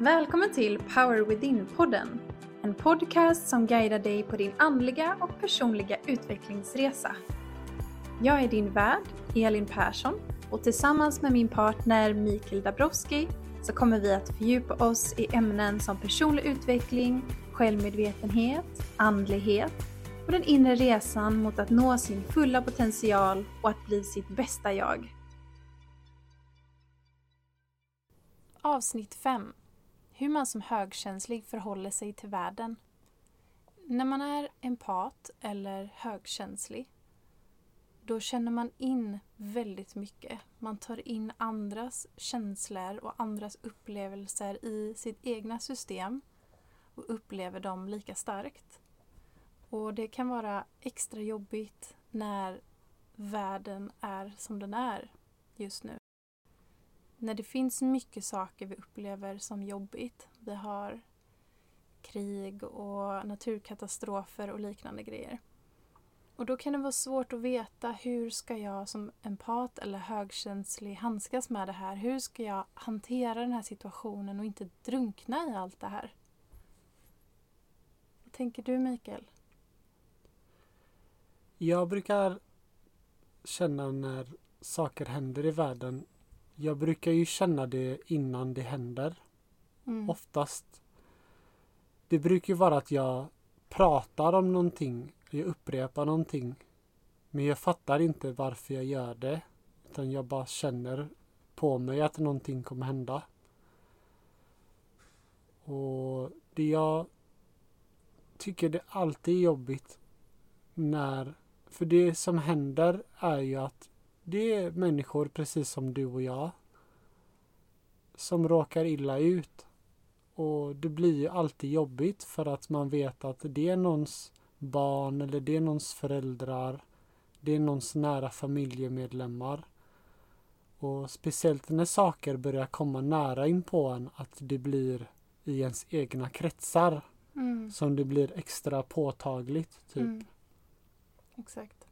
Välkommen till Power Within-podden. En podcast som guidar dig på din andliga och personliga utvecklingsresa. Jag är din värd, Elin Persson, och tillsammans med min partner Mikael Dabrowski så kommer vi att fördjupa oss i ämnen som personlig utveckling, självmedvetenhet, andlighet och den inre resan mot att nå sin fulla potential och att bli sitt bästa jag. Avsnitt 5 hur man som högkänslig förhåller sig till världen. När man är empat eller högkänslig då känner man in väldigt mycket. Man tar in andras känslor och andras upplevelser i sitt egna system och upplever dem lika starkt. Och det kan vara extra jobbigt när världen är som den är just nu. När det finns mycket saker vi upplever som jobbigt. Vi har krig och naturkatastrofer och liknande grejer. Och då kan det vara svårt att veta hur ska jag som empat eller högkänslig handskas med det här? Hur ska jag hantera den här situationen och inte drunkna i allt det här? Vad tänker du Mikael? Jag brukar känna när saker händer i världen. Jag brukar ju känna det innan det händer. Mm. Oftast. Det brukar ju vara att jag pratar om någonting jag upprepar någonting. Men jag fattar inte varför jag gör det. Utan jag bara känner på mig att någonting kommer hända. Och det jag tycker det alltid är jobbigt när... För det som händer är ju att det är människor precis som du och jag som råkar illa ut. Och det blir ju alltid jobbigt för att man vet att det är någons barn eller det är någons föräldrar. Det är någons nära familjemedlemmar. Och speciellt när saker börjar komma nära in på en att det blir i ens egna kretsar mm. som det blir extra påtagligt. typ. Mm. Exakt.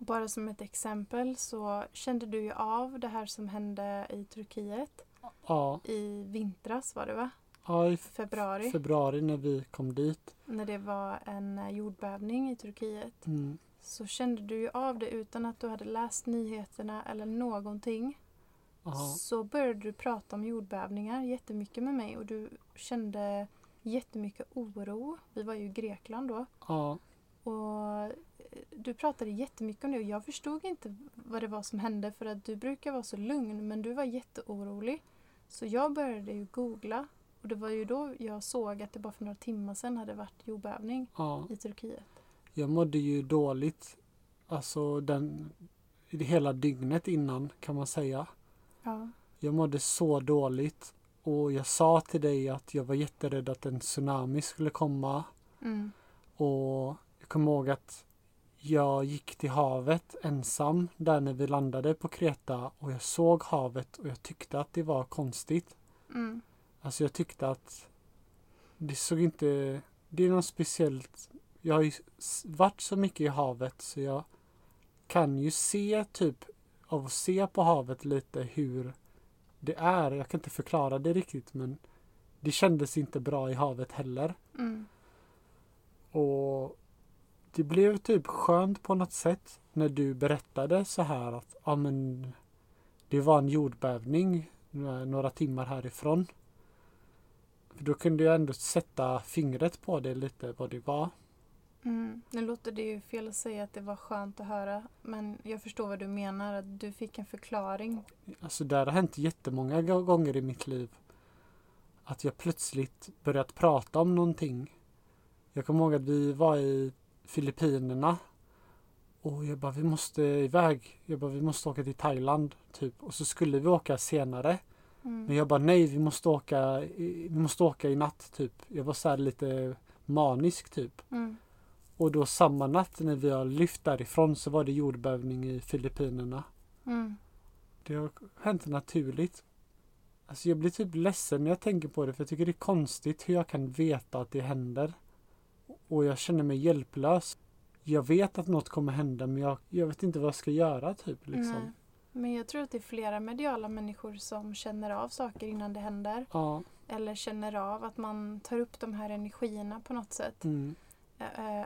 Bara som ett exempel så kände du ju av det här som hände i Turkiet. Ja. I vintras var det va? Ja, i februari. februari när vi kom dit. När det var en eh, jordbävning i Turkiet. Mm. Så kände du ju av det utan att du hade läst nyheterna eller någonting. Aha. Så började du prata om jordbävningar jättemycket med mig och du kände jättemycket oro. Vi var ju i Grekland då. Ja. Och du pratade jättemycket om det och jag förstod inte vad det var som hände för att du brukar vara så lugn men du var jätteorolig. Så jag började ju googla och det var ju då jag såg att det bara för några timmar sedan hade varit jordbävning ja. i Turkiet. Jag mådde ju dåligt. Alltså den, hela dygnet innan kan man säga. Ja. Jag mådde så dåligt. Och jag sa till dig att jag var jätterädd att en tsunami skulle komma. Mm. Och jag kommer ihåg att jag gick till havet ensam där när vi landade på Kreta och jag såg havet och jag tyckte att det var konstigt. Mm. Alltså jag tyckte att det såg inte... Det är något speciellt. Jag har ju varit så mycket i havet så jag kan ju se typ av att se på havet lite hur det är. Jag kan inte förklara det riktigt men det kändes inte bra i havet heller. Mm. Och det blev typ skönt på något sätt när du berättade så här att ja men det var en jordbävning några timmar härifrån. För då kunde jag ändå sätta fingret på det lite vad det var. Mm. Nu låter det ju fel att säga att det var skönt att höra men jag förstår vad du menar, att du fick en förklaring. Alltså det har hänt jättemånga gånger i mitt liv. Att jag plötsligt börjat prata om någonting. Jag kommer ihåg att vi var i Filippinerna och jag bara vi måste iväg. Jag bara vi måste åka till Thailand typ och så skulle vi åka senare. Mm. Men jag bara nej vi måste åka vi måste åka i natt typ. Jag var så lite manisk typ. Mm. Och då samma natt när vi har lyft därifrån så var det jordbävning i Filippinerna. Mm. Det har hänt naturligt. Alltså jag blir typ ledsen när jag tänker på det för jag tycker det är konstigt hur jag kan veta att det händer. Och jag känner mig hjälplös. Jag vet att något kommer hända men jag, jag vet inte vad jag ska göra typ liksom. Men jag tror att det är flera mediala människor som känner av saker innan det händer. Ja. Eller känner av att man tar upp de här energierna på något sätt. Mm.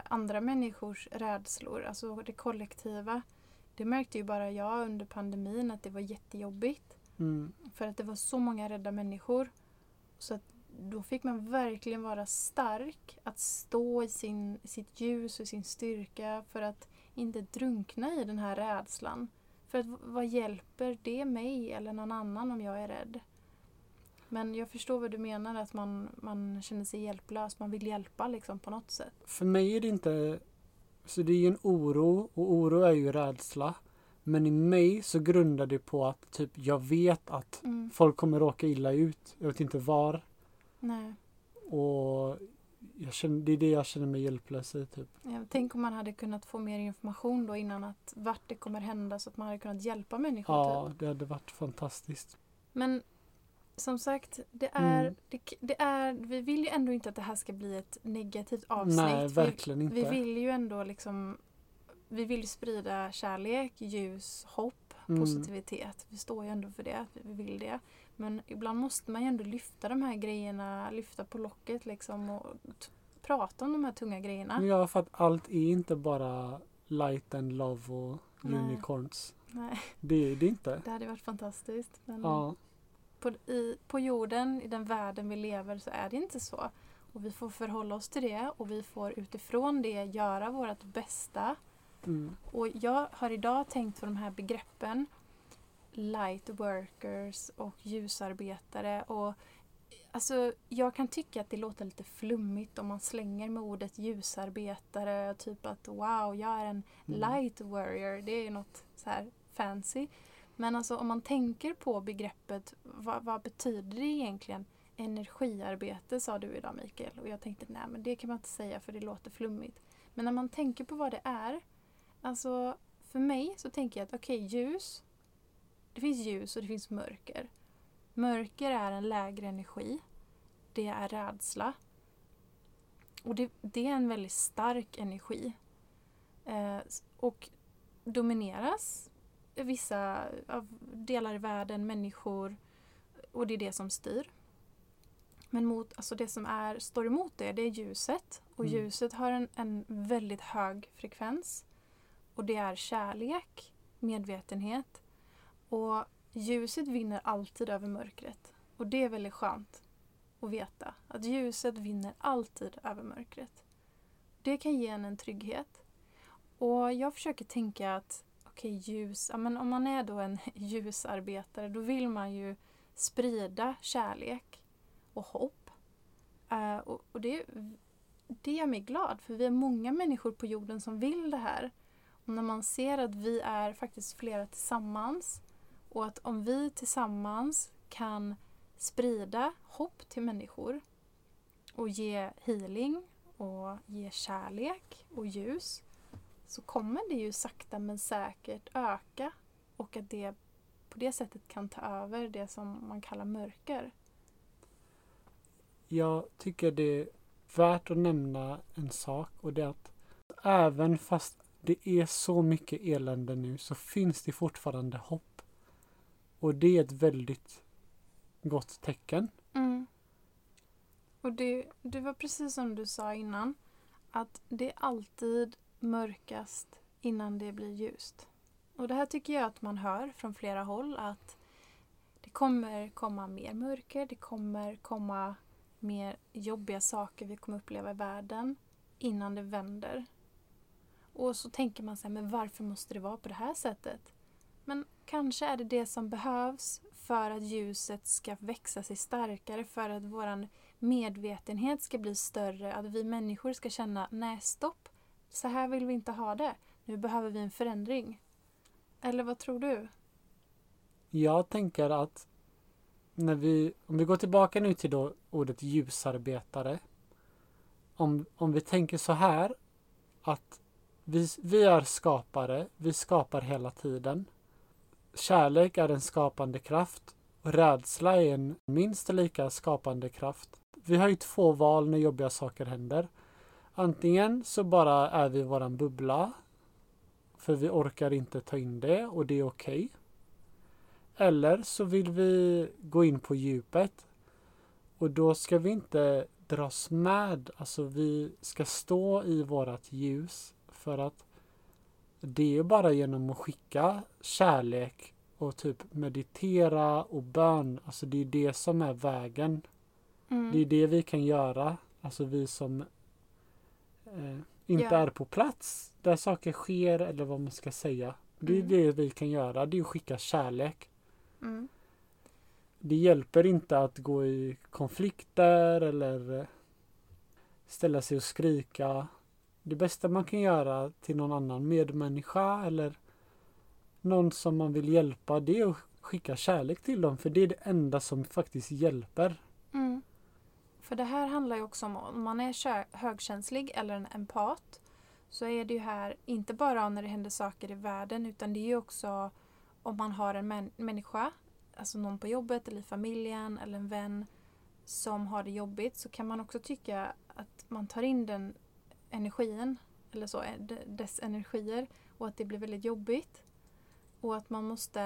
Andra människors rädslor, alltså det kollektiva. Det märkte ju bara jag under pandemin att det var jättejobbigt. Mm. För att det var så många rädda människor. Så att då fick man verkligen vara stark. Att stå i sin, sitt ljus och sin styrka för att inte drunkna i den här rädslan. För att vad hjälper det mig eller någon annan om jag är rädd? Men jag förstår vad du menar, att man, man känner sig hjälplös. Man vill hjälpa liksom på något sätt. För mig är det inte... Så det är ju en oro och oro är ju rädsla. Men i mig så grundar det på att typ jag vet att Mm. folk kommer råka illa ut. Jag vet inte var. Nej. Och jag känner, det är det jag känner mig hjälplös i typ. Ja, tänk om man hade kunnat få mer information då innan att vart det kommer hända så att man hade kunnat hjälpa människor. Ja, Typ. det hade varit fantastiskt. Men som sagt, det är, Mm. det, det är, vi vill ju ändå inte att det här ska bli ett negativt avsnitt. Nej, Vi- verkligen inte. Vi vill ju ändå liksom vi vill ju sprida kärlek, ljus, hopp, Mm. positivitet. Vi står ju ändå för det, vi vill det. Men ibland måste man ju ändå lyfta de här grejerna, lyfta på locket liksom och prata om de här tunga grejerna. Ja, för att allt är inte bara light and love och Nej. unicorns. Nej, Det är det inte. det hade varit fantastiskt. Men Ja, på, i, på jorden, i den världen vi lever, så är det inte så. Och vi får förhålla oss till det och vi får utifrån det göra vårt bästa. Mm. Och jag har idag tänkt på de här begreppen light workers och ljusarbetare. Och, alltså, jag kan tycka att det låter lite flummigt om man slänger med ordet ljusarbetare. Typ att wow, jag är en Mm. light warrior. Det är något så här fancy. Men alltså om man tänker på begreppet, vad, vad betyder det egentligen? Energiarbete sa du idag Mikael och jag tänkte nej men det kan man inte säga för det låter flummigt. Men när man tänker på vad det är, alltså för mig så tänker jag att okej ljus, det finns ljus och det finns mörker. Mörker är en lägre energi. Det är rädsla. Och det, det är en väldigt stark energi. Eh, och domineras vissa delar i världen, människor och det är det som styr. Men mot, alltså det som är, står emot det, det är ljuset. Och Mm. ljuset har en, en väldigt hög frekvens. Och det är kärlek, medvetenhet. Och ljuset vinner alltid över mörkret. Och det är väldigt skönt att veta. Att ljuset vinner alltid över mörkret. Det kan ge en en trygghet. Och jag försöker tänka att okej, ljus, ja, men om man är då en ljusarbetare då vill man ju sprida kärlek och hopp. Uh, och och det, det gör mig glad för vi är många människor på jorden som vill det här. När man ser att vi är faktiskt flera tillsammans och att om vi tillsammans kan sprida hopp till människor och ge healing och ge kärlek och ljus så kommer det ju sakta men säkert öka och att det på det sättet kan ta över det som man kallar mörker. Jag tycker det är värt att nämna en sak och det är att även fast det är så mycket elände nu så finns det fortfarande hopp. Och det är ett väldigt gott tecken. Mm. Och det, det var precis som du sa innan. Att det är alltid mörkast innan det blir ljust. Och det här tycker jag att man hör från flera håll att det kommer komma mer mörker, det kommer komma mer jobbiga saker vi kommer uppleva i världen innan det vänder. Och så tänker man sig, men varför måste det vara på det här sättet? Men kanske är det det som behövs för att ljuset ska växa sig starkare, för att vår medvetenhet ska bli större, att vi människor ska känna, nej stopp, så här vill vi inte ha det. Nu behöver vi en förändring. Eller vad tror du? Jag tänker att när vi, om vi går tillbaka nu till då ordet ljusarbetare. Om, om vi tänker så här att vi, vi är skapare, vi skapar hela tiden. Kärlek är en skapande kraft och rädsla är en minst lika skapande kraft. Vi har ju två val när jobbiga saker händer. Antingen så bara är vi i våran bubbla för vi orkar inte ta in det och det är okej. Eller så vill vi gå in på djupet. Och då ska vi inte dras med. Alltså vi ska stå i vårat ljus. För att det är bara genom att skicka kärlek och typ meditera och bön. Alltså det är det som är vägen. Mm. Det är det vi kan göra. Alltså vi som eh, inte Ja. är på plats där saker sker eller vad man ska säga. Det är Mm. det vi kan göra. Det är att skicka kärlek. Mm. Det hjälper inte att gå i konflikter eller ställa sig och skrika. Det bästa man kan göra till någon annan medmänniska eller någon som man vill hjälpa det är att skicka kärlek till dem för det är det enda som faktiskt hjälper. Mm. För det här handlar ju också om om man är högkänslig eller en empat så är det ju här inte bara när det händer saker i världen utan det är ju också om man har en män- människa, alltså någon på jobbet eller i familjen eller en vän som har det jobbigt så kan man också tycka att man tar in den energin eller så, eh, dess energier och att det blir väldigt jobbigt. Och att man måste...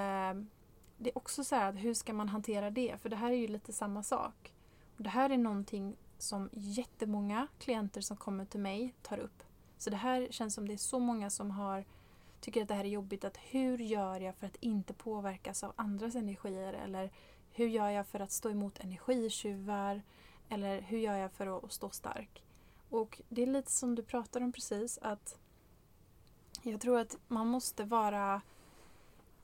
Det är också så här att hur ska man hantera det? För det här är ju lite samma sak. Och det här är någonting som jättemånga klienter som kommer till mig tar upp. Så det här känns som det är så många som har tycker att det här är jobbigt. att Hur gör jag för att inte påverkas av andras energier? Eller hur gör jag för att stå emot energitjuvar? Eller hur gör jag för att stå stark? Och det är lite som du pratade om precis att jag tror att man måste vara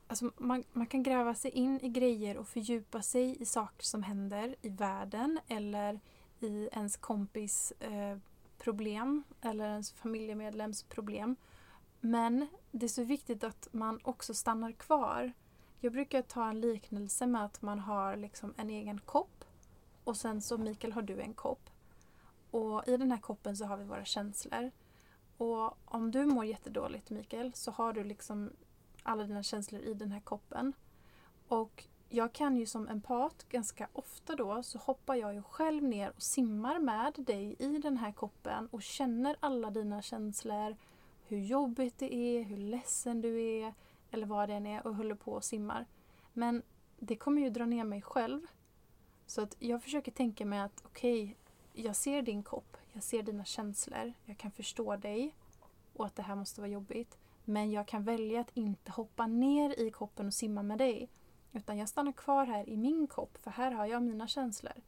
Alltså man, man kan gräva sig in i grejer och fördjupa sig i saker som händer i världen eller i ens kompis eh, problem eller ens familjemedlems problem. Men det är så viktigt att man också stannar kvar. Jag brukar ta en liknelse med att man har liksom en egen kopp och sen så Mikael har du en kopp. Och i den här koppen så har vi våra känslor. Och om du mår jättedåligt Mikael så har du liksom alla dina känslor i den här koppen. Och jag kan ju som empat ganska ofta då så hoppar jag ju själv ner och simmar med dig i den här koppen och känner alla dina känslor. Hur jobbigt det är, hur ledsen du är eller vad det än är och håller på och simmar. Men det kommer ju dra ner mig själv. Så att jag försöker tänka mig att okej, jag ser din kopp, jag ser dina känslor, jag kan förstå dig och att det här måste vara jobbigt. Men jag kan välja att inte hoppa ner i koppen och simma med dig. Utan jag stannar kvar här i min kopp för här har jag mina känslor.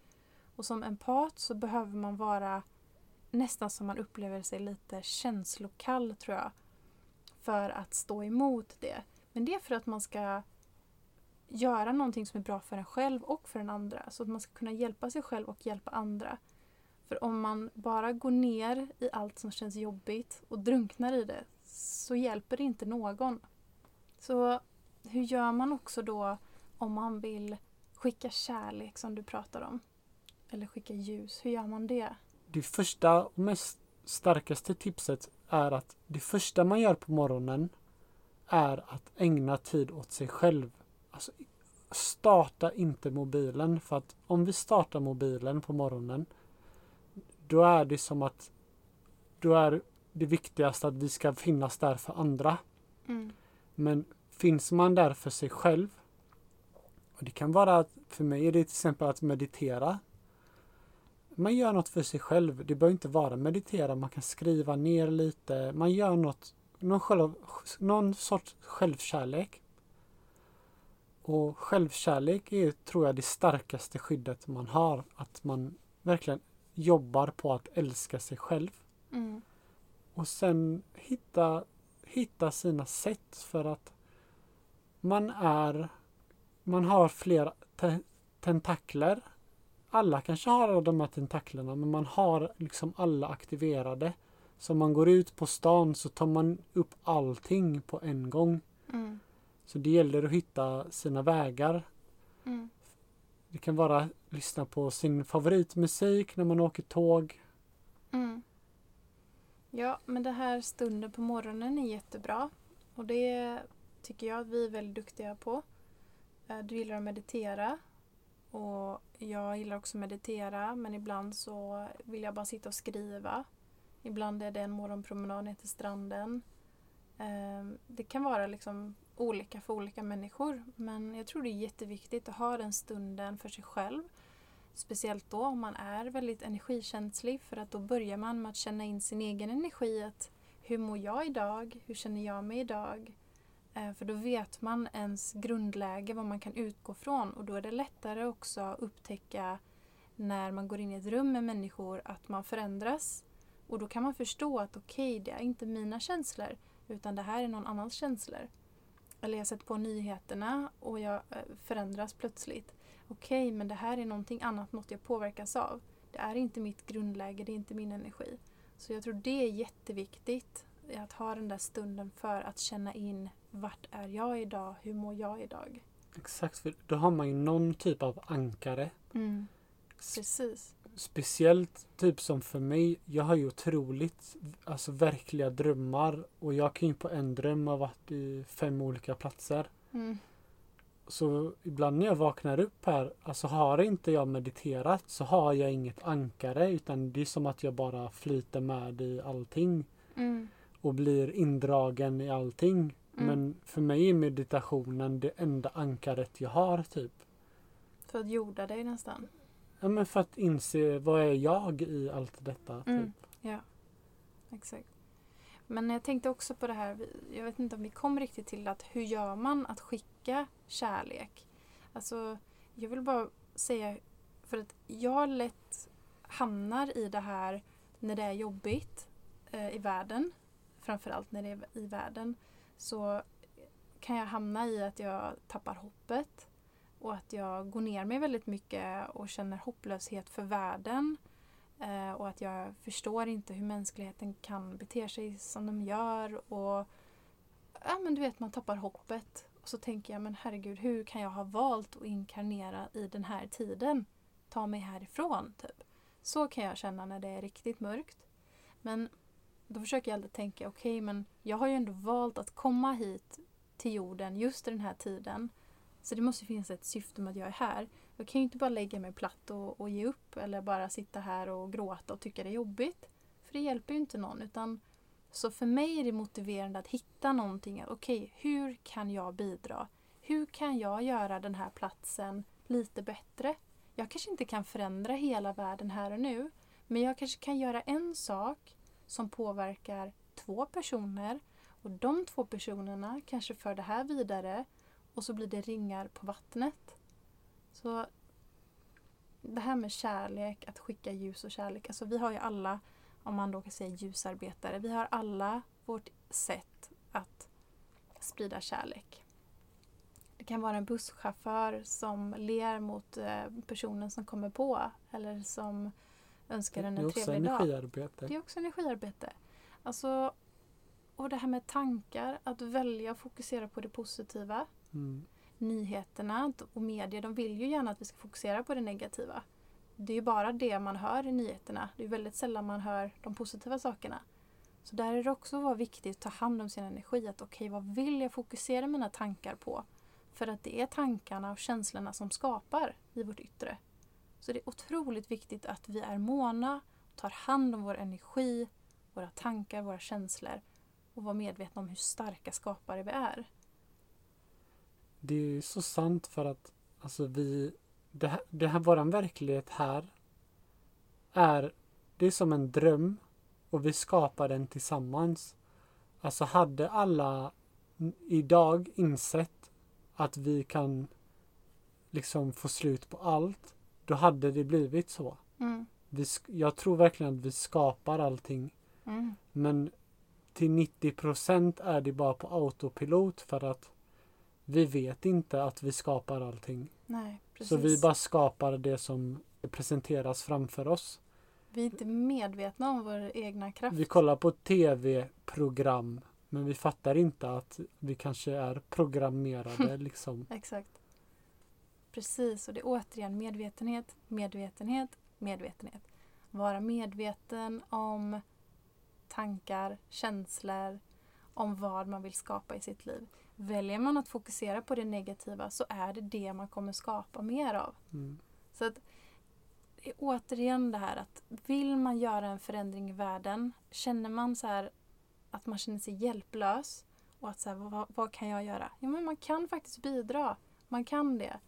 Och som empat så behöver man vara nästan som man upplever sig lite känslokall tror jag. För att stå emot det. Men det är för att man ska göra någonting som är bra för en själv och för den andra. Så att man ska kunna hjälpa sig själv och hjälpa andra. För om man bara går ner i allt som känns jobbigt och drunknar i det så hjälper det inte någon. Så hur gör man också då om man vill skicka kärlek som du pratar om? Eller skicka ljus, hur gör man det? Det första och mest starkaste tipset är att det första man gör på morgonen är att ägna tid åt sig själv. Alltså, starta inte mobilen för att om vi startar mobilen på morgonen då är det som att då är det viktigaste att vi ska finnas där för andra. Mm. Men finns man där för sig själv och det kan vara att för mig är det till exempel att meditera. Man gör något för sig själv. Det behöver inte vara meditera. Man kan skriva ner lite. Man gör något, någon, själv, någon sorts självkärlek. Och självkärlek är, tror jag, det starkaste skyddet man har. Att man verkligen jobbar på att älska sig själv. Mm. Och sen hitta, hitta sina sätt för att man är man har flera te tentakler. Alla kanske har de här tentaklerna men man har liksom alla aktiverade. Så om man går ut på stan så tar man upp allting på en gång. Mm. Så det gäller att hitta sina vägar. Mm. Det kan vara lyssna på sin favoritmusik när man åker tåg. Mm. Ja, men det här stunden på morgonen är jättebra. Och det tycker jag att vi är väldigt duktiga på. Eh, du gillar att meditera. Och jag gillar också att meditera men ibland så vill jag bara sitta och skriva. Ibland är det en morgonpromenad ner till stranden. Eh, det kan vara liksom olika för olika människor. Men jag tror det är jätteviktigt att ha den stunden för sig själv. Speciellt då om man är väldigt energikänslig för att då börjar man med att känna in sin egen energi. Att hur mår jag idag? Hur känner jag mig idag? Eh, för då vet man ens grundläge, vad man kan utgå från och då är det lättare också att upptäcka när man går in i ett rum med människor att man förändras. Och då kan man förstå att okej, okay, det är inte mina känslor utan det här är någon annans känslor. Eller jag sätter på nyheterna och jag eh, förändras plötsligt. Okej, okay, men det här är någonting annat, något jag påverkas av. Det är inte mitt grundläge, det är inte min energi. Så jag tror det är jätteviktigt att ha den där stunden för att känna in vart är jag idag, hur mår jag idag? Exakt, för då har man ju någon typ av ankare. Mm. Precis. Speciellt typ som för mig, jag har ju otroligt alltså verkliga drömmar och jag kan ju på en dröm ha varit i fem olika platser. Mm. Så ibland när jag vaknar upp här, alltså har inte jag mediterat så har jag inget ankare utan det är som att jag bara flyter med i allting. Mm. Och blir indragen i allting. Mm. Men för mig är meditationen det enda ankaret jag har typ. För att jorda dig nästan? Ja men för att inse vad är jag i allt detta. Mm. Typ. Ja, exakt. Men jag tänkte också på det här, jag vet inte om vi kom riktigt till att hur gör man att skicka kärlek? Alltså, jag vill bara säga, för att jag lätt hamnar i det här när det är jobbigt eh, i världen, framförallt när det är i världen, så kan jag hamna i att jag tappar hoppet och att jag går ner mig väldigt mycket och känner hopplöshet för världen. Eh, och att jag förstår inte hur mänskligheten kan bete sig som de gör. Och ja, men du vet, man tappar hoppet. Och så tänker jag, men herregud, hur kan jag ha valt att inkarnera i den här tiden? Ta mig härifrån, typ. Så kan jag känna när det är riktigt mörkt. Men då försöker jag alltid tänka, okej, okay, men jag har ju ändå valt att komma hit till jorden just i den här tiden. Så det måste finnas ett syfte med att jag är här. Jag kan ju inte bara lägga mig platt och, och ge upp eller bara sitta här och gråta och tycka det är jobbigt. För det hjälper ju inte någon. Utan, så för mig är det motiverande att hitta någonting. Okej, okay, hur kan jag bidra? Hur kan jag göra den här platsen lite bättre? Jag kanske inte kan förändra hela världen här och nu. Men jag kanske kan göra en sak som påverkar två personer. Och de två personerna kanske för det här vidare och så blir det ringar på vattnet. Så det här med kärlek, att skicka ljus och kärlek. Alltså vi har ju alla, om man då kan säga ljusarbetare, vi har alla vårt sätt att sprida kärlek. Det kan vara en busschaufför som ler mot eh, personen som kommer på eller som önskar en en trevlig dag. Det är också energiarbete. Det är också energiarbete. Alltså, och det här med tankar, att välja att fokusera på det positiva. Mm. Nyheterna och media de vill ju gärna att vi ska fokusera på det negativa. Det är ju bara det man hör i nyheterna. Det är väldigt sällan man hör de positiva sakerna. Så där är det också vara viktigt att ta hand om sin energi. Att okej, okay, vad vill jag fokusera mina tankar på? För att det är tankarna och känslorna som skapar i vårt yttre. Så det är otroligt viktigt att vi är måna, tar hand om vår energi, våra tankar, våra känslor och vara medvetna om hur starka skapare vi är det är så sant för att alltså vi, det här, det här våran verklighet här är, det är som en dröm och vi skapar den tillsammans. Alltså hade alla idag insett att vi kan liksom få slut på allt, då hade det blivit så. Mm. Vi, jag tror verkligen att vi skapar allting. Mm. Men till 90 procent är det bara på autopilot för att vi vet inte att vi skapar allting. Nej, precis. Så vi bara skapar det som presenteras framför oss. Vi är inte medvetna om vår egna kraft. Vi kollar på tv-program men vi fattar inte att vi kanske är programmerade liksom. Exakt. Precis, och det är återigen medvetenhet, medvetenhet, medvetenhet. Vara medveten om tankar, känslor, om vad man vill skapa i sitt liv. Väljer man att fokusera på det negativa så är det det man kommer skapa mer av. Mm. Så att återigen det här att vill man göra en förändring i världen, känner man så här att man känner sig hjälplös och att så här, vad, vad kan jag göra? Ja, men man kan faktiskt bidra. Man kan det.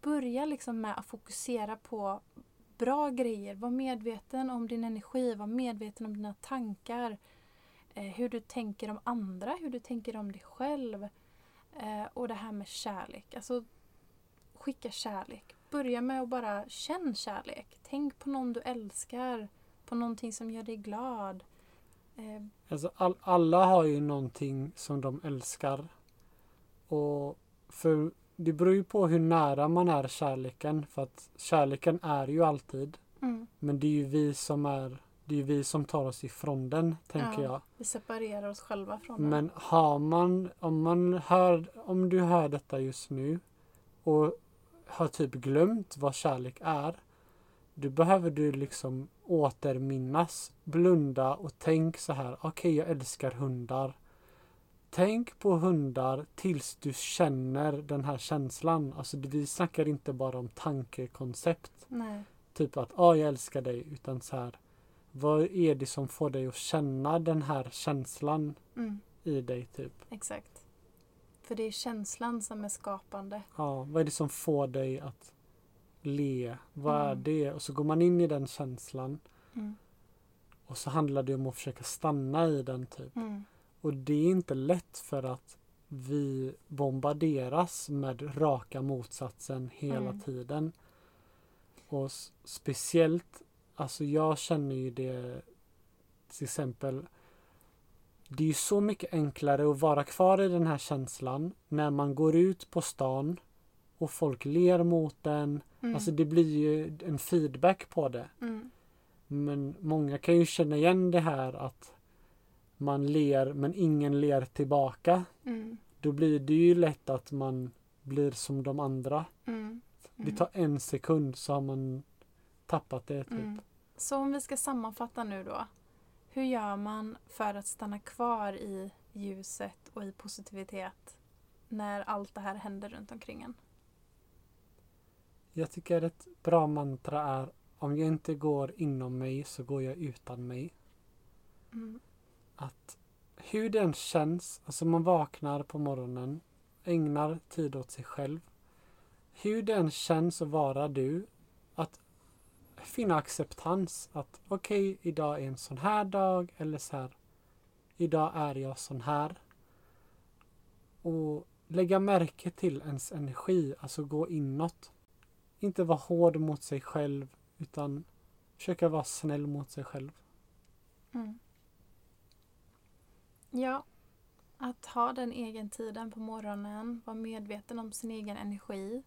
Börja liksom med att fokusera på bra grejer. Var medveten om din energi, var medveten om dina tankar. Eh, hur du tänker om andra, hur du tänker om dig själv. Eh, och det här med kärlek. Alltså, skicka kärlek. Börja med att bara känna kärlek. Tänk på någon du älskar. På någonting som gör dig glad. Eh, Alltså all, alla har ju någonting som de älskar. Och för det beror ju på hur nära man är kärleken. För att kärleken är ju alltid. mm, Men det är ju vi som är det är ju vi som tar oss ifrån den, tänker Ja. jag. vi separerar oss själva från den. Men har man, om man hör, om du hör detta just nu och har typ glömt vad kärlek är. Då behöver du liksom återminnas, blunda och tänk så här. Okej, jag älskar hundar. Tänk på hundar tills du känner den här känslan. Alltså vi snackar inte bara om tankekoncept. Nej. Typ att ah, jag älskar dig. Utan så här. Vad är det som får dig att känna den här känslan Mm, i dig? typ? exakt. För det är känslan som är skapande. Ja, vad är det som får dig att le? Vad är Mm. det? Och så går man in i den känslan. Mm, Och så handlar det om att försöka stanna i den typ. mm, Och det är inte lätt för att vi bombarderas med raka motsatsen hela Mm. tiden. Och speciellt, alltså jag känner ju det till exempel det är ju så mycket enklare att vara kvar i den här känslan när man går ut på stan och folk ler mot den. mm, Alltså det blir ju en feedback på det. mm, Men många kan ju känna igen det här att man ler men ingen ler tillbaka. mm, Då blir det ju lätt att man blir som de andra. mm, Det mm, tar en sekund så har man tappat det. Typ. Så om vi ska sammanfatta nu då. Hur gör man för att stanna kvar i ljuset och i positivitet när allt det här händer runt omkring en? Jag tycker ett bra mantra är om jag inte går inom mig så går jag utan mig. Mm, Att hur den känns, alltså man vaknar på morgonen, ägnar tid åt sig själv. Hur den känns att vara du, att finna acceptans. Att okej, idag är en sån här dag eller så här. Idag är jag sån här. Och lägga märke till ens energi, alltså gå inåt. Inte vara hård mot sig själv utan försöka vara snäll mot sig själv. mm. Ja, att ha den egen tiden på morgonen, vara medveten om sin egen energi,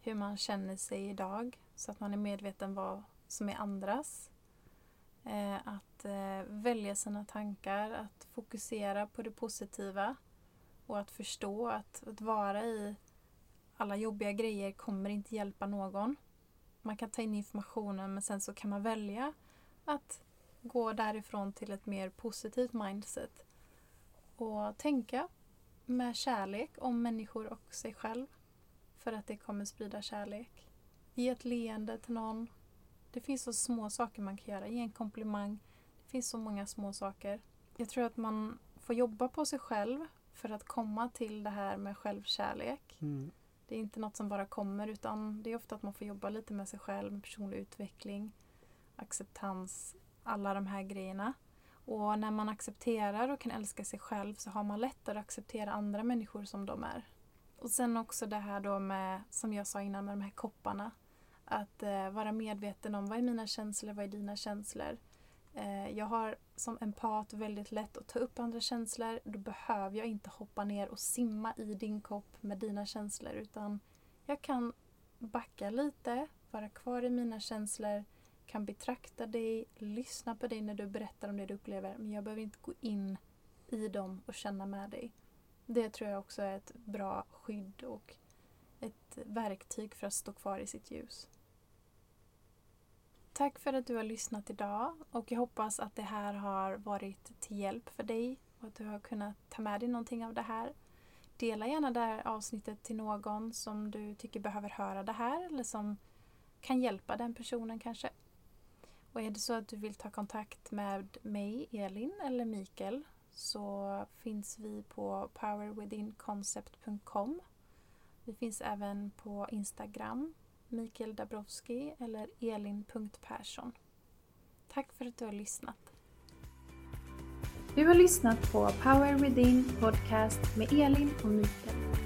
hur man känner sig idag så att man är medveten vad som är andras. Eh, att eh, välja sina tankar, att fokusera på det positiva och att förstå att, att vara i alla jobbiga grejer kommer inte hjälpa någon. Man kan ta in informationen men sen så kan man välja att gå därifrån till ett mer positivt mindset och tänka med kärlek om människor och sig själv för att det kommer sprida kärlek. Ge ett leende till någon. Det finns så små saker man kan göra. Ge en komplimang. Det finns så många små saker. Jag tror att man får jobba på sig själv för att komma till det här med självkärlek. Mm. Det är inte något som bara kommer utan det är ofta att man får jobba lite med sig själv, med personlig utveckling, acceptans, alla de här grejerna. Och när man accepterar och kan älska sig själv så har man lättare att acceptera andra människor som de är. Och sen också det här då med, som jag sa innan, med de här kopparna. Att eh, vara medveten om vad är mina känslor, vad är dina känslor. Eh, jag har som empat väldigt lätt att ta upp andra känslor. Då behöver jag inte hoppa ner och simma i din kopp med dina känslor utan jag kan backa lite, vara kvar i mina känslor, kan betrakta dig, lyssna på dig när du berättar om det du upplever men jag behöver inte gå in i dem och känna med dig. Det tror jag också är ett bra skydd och ett verktyg för att stå kvar i sitt ljus. Tack för att du har lyssnat idag och jag hoppas att det här har varit till hjälp för dig och att du har kunnat ta med dig någonting av det här. Dela gärna det här avsnittet till någon som du tycker behöver höra det här eller som kan hjälpa den personen kanske. Och är det så att du vill ta kontakt med mig, Elin eller Mikael så finns vi på powerwithinconcept.com. Vi finns även på Instagram, Mikael Dabrowski eller elin.persson. Tack för att du har lyssnat. Du har lyssnat på Power Within Podcast med Elin och Mikael.